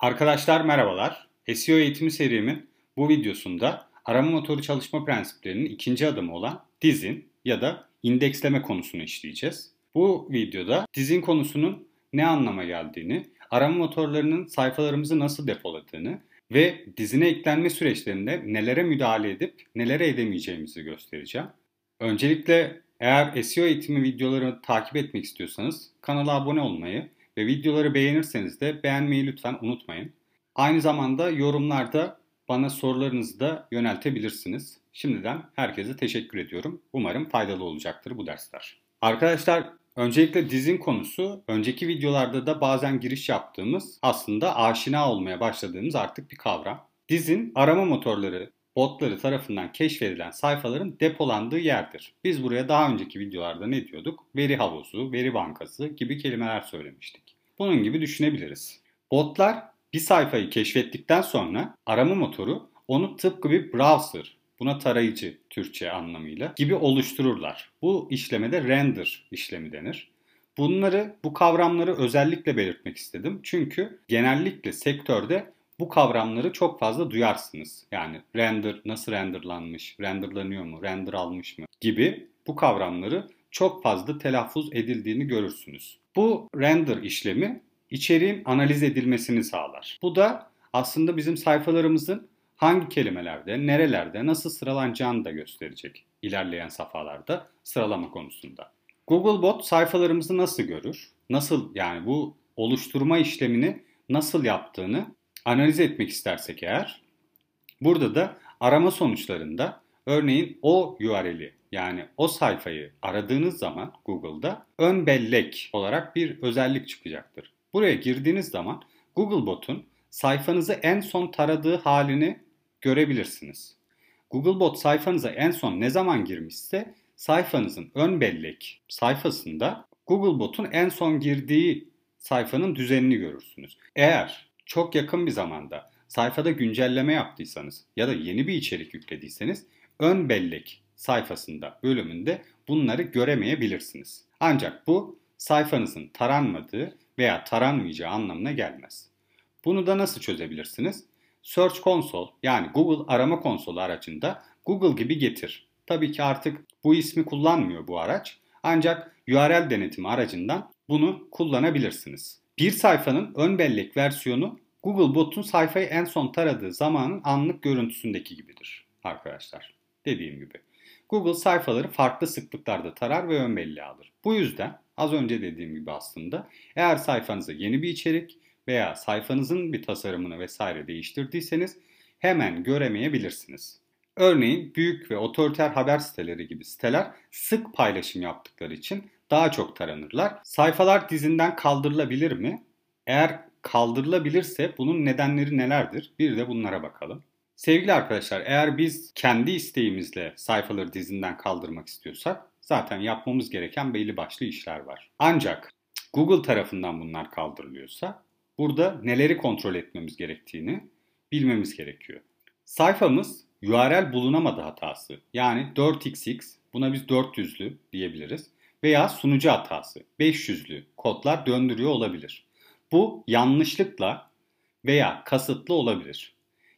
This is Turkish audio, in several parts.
Arkadaşlar merhabalar. SEO eğitimi serimin bu videosunda arama motoru çalışma prensiplerinin ikinci adımı olan dizin ya da indeksleme konusunu işleyeceğiz. Bu videoda dizin konusunun ne anlama geldiğini, arama motorlarının sayfalarımızı nasıl depoladığını ve dizine eklenme süreçlerinde nelere müdahale edip nelere edemeyeceğimizi göstereceğim. Öncelikle eğer SEO eğitimi videolarını takip etmek istiyorsanız kanala abone olmayı ve videoları beğenirseniz de beğenmeyi lütfen unutmayın. Aynı zamanda yorumlarda bana sorularınızı da yöneltebilirsiniz. Şimdiden herkese teşekkür ediyorum. Umarım faydalı olacaktır bu dersler. Arkadaşlar öncelikle dizin konusu önceki videolarda da bazen giriş yaptığımız aslında aşina olmaya başladığımız artık bir kavram. Dizin arama motorları botları tarafından keşfedilen sayfaların depolandığı yerdir. Biz buraya daha önceki videolarda ne diyorduk? Veri havuzu, veri bankası gibi kelimeler söylemiştik. Bunun gibi düşünebiliriz. Botlar bir sayfayı keşfettikten sonra arama motoru onu tıpkı bir browser, buna tarayıcı Türkçe anlamıyla gibi oluştururlar. Bu işlemede render işlemi denir. Bunları, bu kavramları özellikle belirtmek istedim. Çünkü genellikle sektörde bu kavramları çok fazla duyarsınız. Yani render nasıl renderlanmış, renderlanıyor mu, render almış mı gibi bu kavramları çok fazla telaffuz edildiğini görürsünüz. Bu render işlemi içeriğin analiz edilmesini sağlar. Bu da aslında bizim sayfalarımızın hangi kelimelerde, nerelerde, nasıl sıralanacağını da gösterecek ilerleyen safhalarda sıralama konusunda. Googlebot sayfalarımızı nasıl görür? Nasıl yani bu oluşturma işlemini nasıl yaptığını analiz etmek istersek eğer burada da arama sonuçlarında örneğin o URL'i yani o sayfayı aradığınız zaman Google'da ön bellek olarak bir özellik çıkacaktır. Buraya girdiğiniz zaman Googlebot'un sayfanızı en son taradığı halini görebilirsiniz. Googlebot sayfanıza en son ne zaman girmişse sayfanızın ön bellek sayfasında Googlebot'un en son girdiği sayfanın düzenini görürsünüz. Eğer çok yakın bir zamanda sayfada güncelleme yaptıysanız ya da yeni bir içerik yüklediyseniz ön bellek sayfasında bölümünde bunları göremeyebilirsiniz. Ancak bu sayfanızın taranmadığı veya taranmayacağı anlamına gelmez. Bunu da nasıl çözebilirsiniz? Search Console yani Google arama konsolu aracında Google gibi getir. Tabii ki artık bu ismi kullanmıyor bu araç. Ancak URL denetimi aracından bunu kullanabilirsiniz. Bir sayfanın ön bellek versiyonu Googlebot'un sayfayı en son taradığı zamanın anlık görüntüsündeki gibidir arkadaşlar. Dediğim gibi. Google sayfaları farklı sıklıklarda tarar ve ön belleği alır. Bu yüzden az önce dediğim gibi aslında eğer sayfanıza yeni bir içerik veya sayfanızın bir tasarımını vesaire değiştirdiyseniz hemen göremeyebilirsiniz. Örneğin büyük ve otoriter haber siteleri gibi siteler sık paylaşım yaptıkları için daha çok taranırlar. Sayfalar dizinden kaldırılabilir mi? Eğer kaldırılabilirse bunun nedenleri nelerdir? Bir de bunlara bakalım. Sevgili arkadaşlar eğer biz kendi isteğimizle sayfaları dizinden kaldırmak istiyorsak zaten yapmamız gereken belli başlı işler var. Ancak Google tarafından bunlar kaldırılıyorsa burada neleri kontrol etmemiz gerektiğini bilmemiz gerekiyor. Sayfamız URL bulunamadı hatası yani 4xx buna biz 400'lü diyebiliriz veya sunucu hatası 500'lü kodlar döndürüyor olabilir. Bu yanlışlıkla veya kasıtlı olabilir.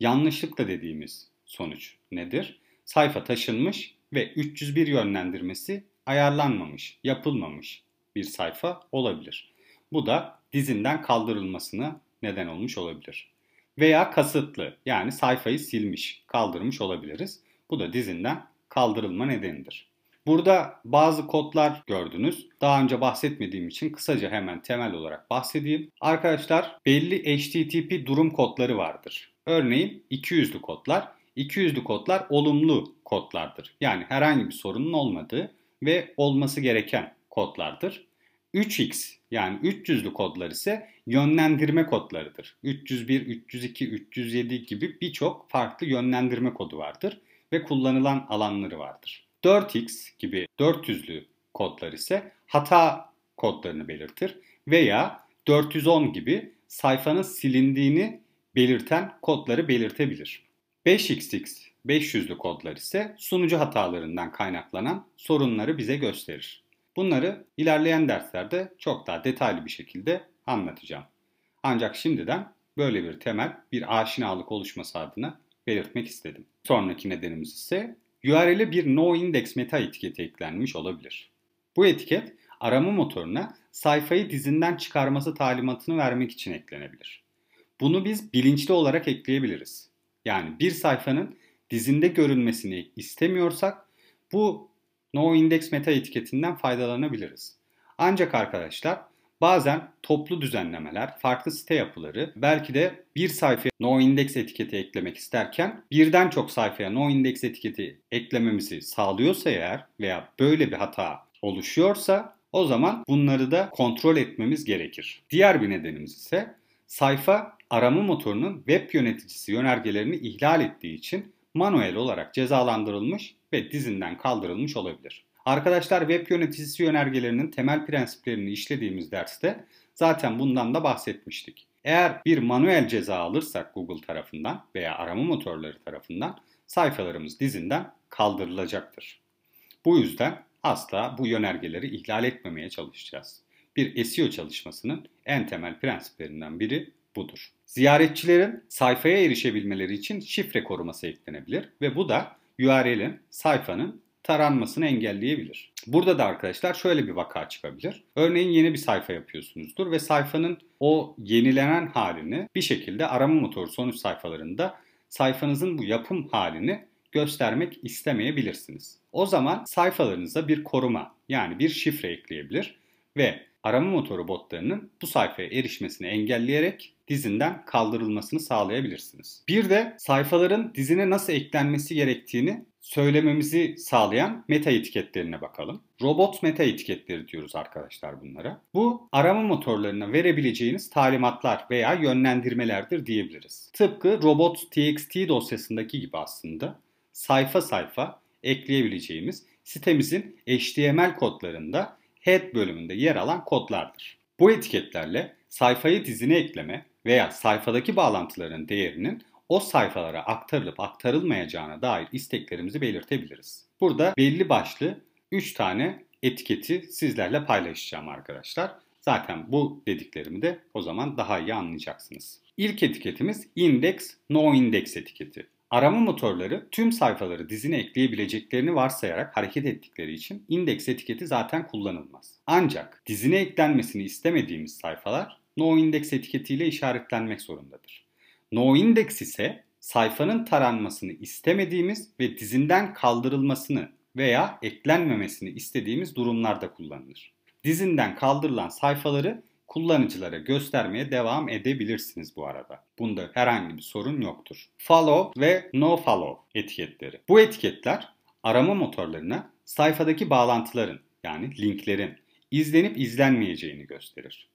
Yanlışlıkla dediğimiz sonuç nedir? Sayfa taşınmış ve 301 yönlendirmesi ayarlanmamış, yapılmamış bir sayfa olabilir. Bu da dizinden kaldırılmasına neden olmuş olabilir. Veya kasıtlı yani sayfayı silmiş, kaldırmış olabiliriz. Bu da dizinden kaldırılma nedenidir. Burada bazı kodlar gördünüz. Daha önce bahsetmediğim için kısaca hemen temel olarak bahsedeyim. Arkadaşlar belli HTTP durum kodları vardır. Örneğin 200'lü kodlar. 200'lü kodlar olumlu kodlardır. Yani herhangi bir sorunun olmadığı ve olması gereken kodlardır. 3x yani 300'lü kodlar ise yönlendirme kodlarıdır. 301, 302, 307 gibi birçok farklı yönlendirme kodu vardır ve kullanılan alanları vardır. 4x gibi 400'lü kodlar ise hata kodlarını belirtir veya 410 gibi sayfanın silindiğini belirten kodları belirtebilir. 5xx 500'lü kodlar ise sunucu hatalarından kaynaklanan sorunları bize gösterir. Bunları ilerleyen derslerde çok daha detaylı bir şekilde anlatacağım. Ancak şimdiden böyle bir temel, bir aşinalık oluşması adına belirtmek istedim. Sonraki nedenimiz ise URL'e bir noindex meta etiketi eklenmiş olabilir. Bu etiket arama motoruna sayfayı dizinden çıkarması talimatını vermek için eklenebilir. Bunu biz bilinçli olarak ekleyebiliriz. Yani bir sayfanın dizinde görünmesini istemiyorsak bu noindex meta etiketinden faydalanabiliriz. Ancak arkadaşlar bazen toplu düzenlemeler, farklı site yapıları belki de bir sayfaya noindex etiketi eklemek isterken birden çok sayfaya noindex etiketi eklememizi sağlıyorsa eğer veya böyle bir hata oluşuyorsa o zaman bunları da kontrol etmemiz gerekir. Diğer bir nedenimiz ise sayfa arama motorunun web yöneticisi yönergelerini ihlal ettiği için manuel olarak cezalandırılmış ve dizinden kaldırılmış olabilir. Arkadaşlar web yöneticisi yönergelerinin temel prensiplerini işlediğimiz derste zaten bundan da bahsetmiştik. Eğer bir manuel ceza alırsak Google tarafından veya arama motorları tarafından sayfalarımız dizinden kaldırılacaktır. Bu yüzden asla bu yönergeleri ihlal etmemeye çalışacağız. Bir SEO çalışmasının en temel prensiplerinden biri budur. Ziyaretçilerin sayfaya erişebilmeleri için şifre koruması eklenebilir ve bu da URL'in sayfanın taranmasını engelleyebilir. Burada da arkadaşlar şöyle bir vaka çıkabilir. Örneğin yeni bir sayfa yapıyorsunuzdur ve sayfanın o yenilenen halini bir şekilde arama motoru sonuç sayfalarında sayfanızın bu yapım halini göstermek istemeyebilirsiniz. O zaman sayfalarınıza bir koruma yani bir şifre ekleyebilir ve arama motoru botlarının bu sayfaya erişmesini engelleyerek dizinden kaldırılmasını sağlayabilirsiniz. Bir de sayfaların dizine nasıl eklenmesi gerektiğini söylememizi sağlayan meta etiketlerine bakalım. Robot meta etiketleri diyoruz arkadaşlar bunlara. Bu arama motorlarına verebileceğiniz talimatlar veya yönlendirmelerdir diyebiliriz. Tıpkı robot.txt dosyasındaki gibi aslında sayfa sayfa ekleyebileceğimiz sitemizin HTML kodlarında head bölümünde yer alan kodlardır. Bu etiketlerle sayfayı dizine ekleme veya sayfadaki bağlantıların değerinin o sayfalara aktarılıp aktarılmayacağına dair isteklerimizi belirtebiliriz. Burada belli başlı 3 tane etiketi sizlerle paylaşacağım arkadaşlar. Zaten bu dediklerimi de o zaman daha iyi anlayacaksınız. İlk etiketimiz index no index etiketi. Arama motorları tüm sayfaları dizine ekleyebileceklerini varsayarak hareket ettikleri için index etiketi zaten kullanılmaz. Ancak dizine eklenmesini istemediğimiz sayfalar no index etiketiyle işaretlenmek zorundadır. No index ise sayfanın taranmasını istemediğimiz ve dizinden kaldırılmasını veya eklenmemesini istediğimiz durumlarda kullanılır. Dizinden kaldırılan sayfaları kullanıcılara göstermeye devam edebilirsiniz bu arada. Bunda herhangi bir sorun yoktur. Follow ve no follow etiketleri. Bu etiketler arama motorlarına sayfadaki bağlantıların yani linklerin izlenip izlenmeyeceğini gösterir.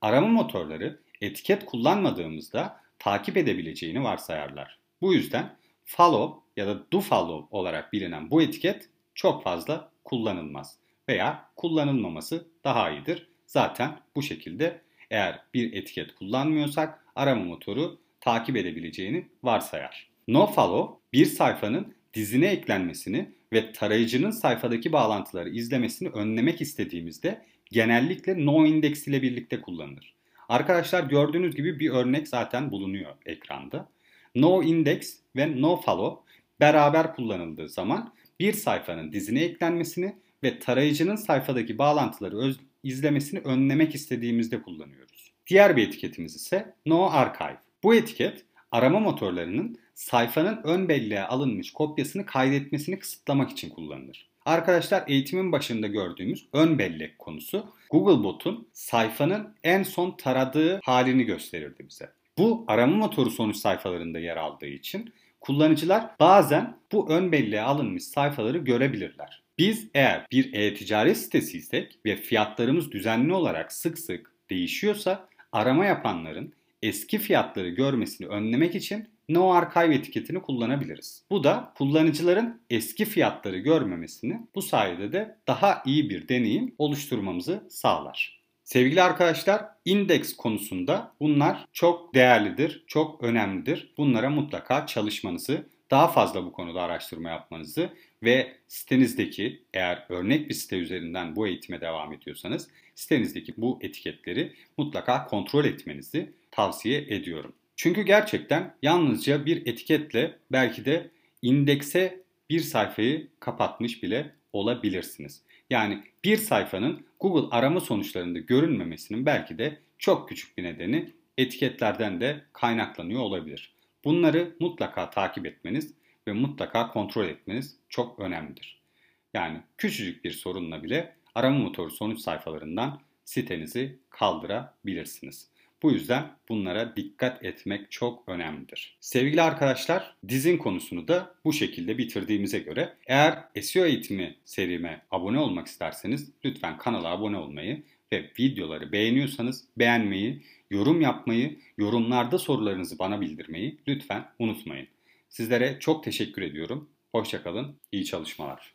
Arama motorları etiket kullanmadığımızda takip edebileceğini varsayarlar. Bu yüzden follow ya da do follow olarak bilinen bu etiket çok fazla kullanılmaz veya kullanılmaması daha iyidir. Zaten bu şekilde eğer bir etiket kullanmıyorsak arama motoru takip edebileceğini varsayar. NoFollow bir sayfanın dizine eklenmesini ve tarayıcının sayfadaki bağlantıları izlemesini önlemek istediğimizde genellikle noindex ile birlikte kullanılır. Arkadaşlar gördüğünüz gibi bir örnek zaten bulunuyor ekranda. NoIndex ve NoFollow beraber kullanıldığı zaman bir sayfanın dizine eklenmesini ve tarayıcının sayfadaki bağlantıları izlemesini önlemek istediğimizde kullanıyoruz. Diğer bir etiketimiz ise No Archive. Bu etiket arama motorlarının sayfanın ön belleğe alınmış kopyasını kaydetmesini kısıtlamak için kullanılır. Arkadaşlar eğitimin başında gördüğümüz ön bellek konusu Googlebot'un sayfanın en son taradığı halini gösterirdi bize. Bu arama motoru sonuç sayfalarında yer aldığı için kullanıcılar bazen bu ön belleğe alınmış sayfaları görebilirler. Biz eğer bir e-ticaret sitesiysek ve fiyatlarımız düzenli olarak sık sık değişiyorsa arama yapanların eski fiyatları görmesini önlemek için No Archive etiketini kullanabiliriz. Bu da kullanıcıların eski fiyatları görmemesini bu sayede de daha iyi bir deneyim oluşturmamızı sağlar. Sevgili arkadaşlar, indeks konusunda bunlar çok değerlidir, çok önemlidir. Bunlara mutlaka çalışmanızı daha fazla bu konuda araştırma yapmanızı ve sitenizdeki eğer örnek bir site üzerinden bu eğitime devam ediyorsanız sitenizdeki bu etiketleri mutlaka kontrol etmenizi tavsiye ediyorum. Çünkü gerçekten yalnızca bir etiketle belki de indekse bir sayfayı kapatmış bile olabilirsiniz. Yani bir sayfanın Google arama sonuçlarında görünmemesinin belki de çok küçük bir nedeni etiketlerden de kaynaklanıyor olabilir. Bunları mutlaka takip etmeniz ve mutlaka kontrol etmeniz çok önemlidir. Yani küçücük bir sorunla bile arama motoru sonuç sayfalarından sitenizi kaldırabilirsiniz. Bu yüzden bunlara dikkat etmek çok önemlidir. Sevgili arkadaşlar, dizin konusunu da bu şekilde bitirdiğimize göre eğer SEO eğitimi serime abone olmak isterseniz lütfen kanala abone olmayı ve videoları beğeniyorsanız beğenmeyi, yorum yapmayı, yorumlarda sorularınızı bana bildirmeyi lütfen unutmayın. Sizlere çok teşekkür ediyorum. Hoşçakalın, iyi çalışmalar.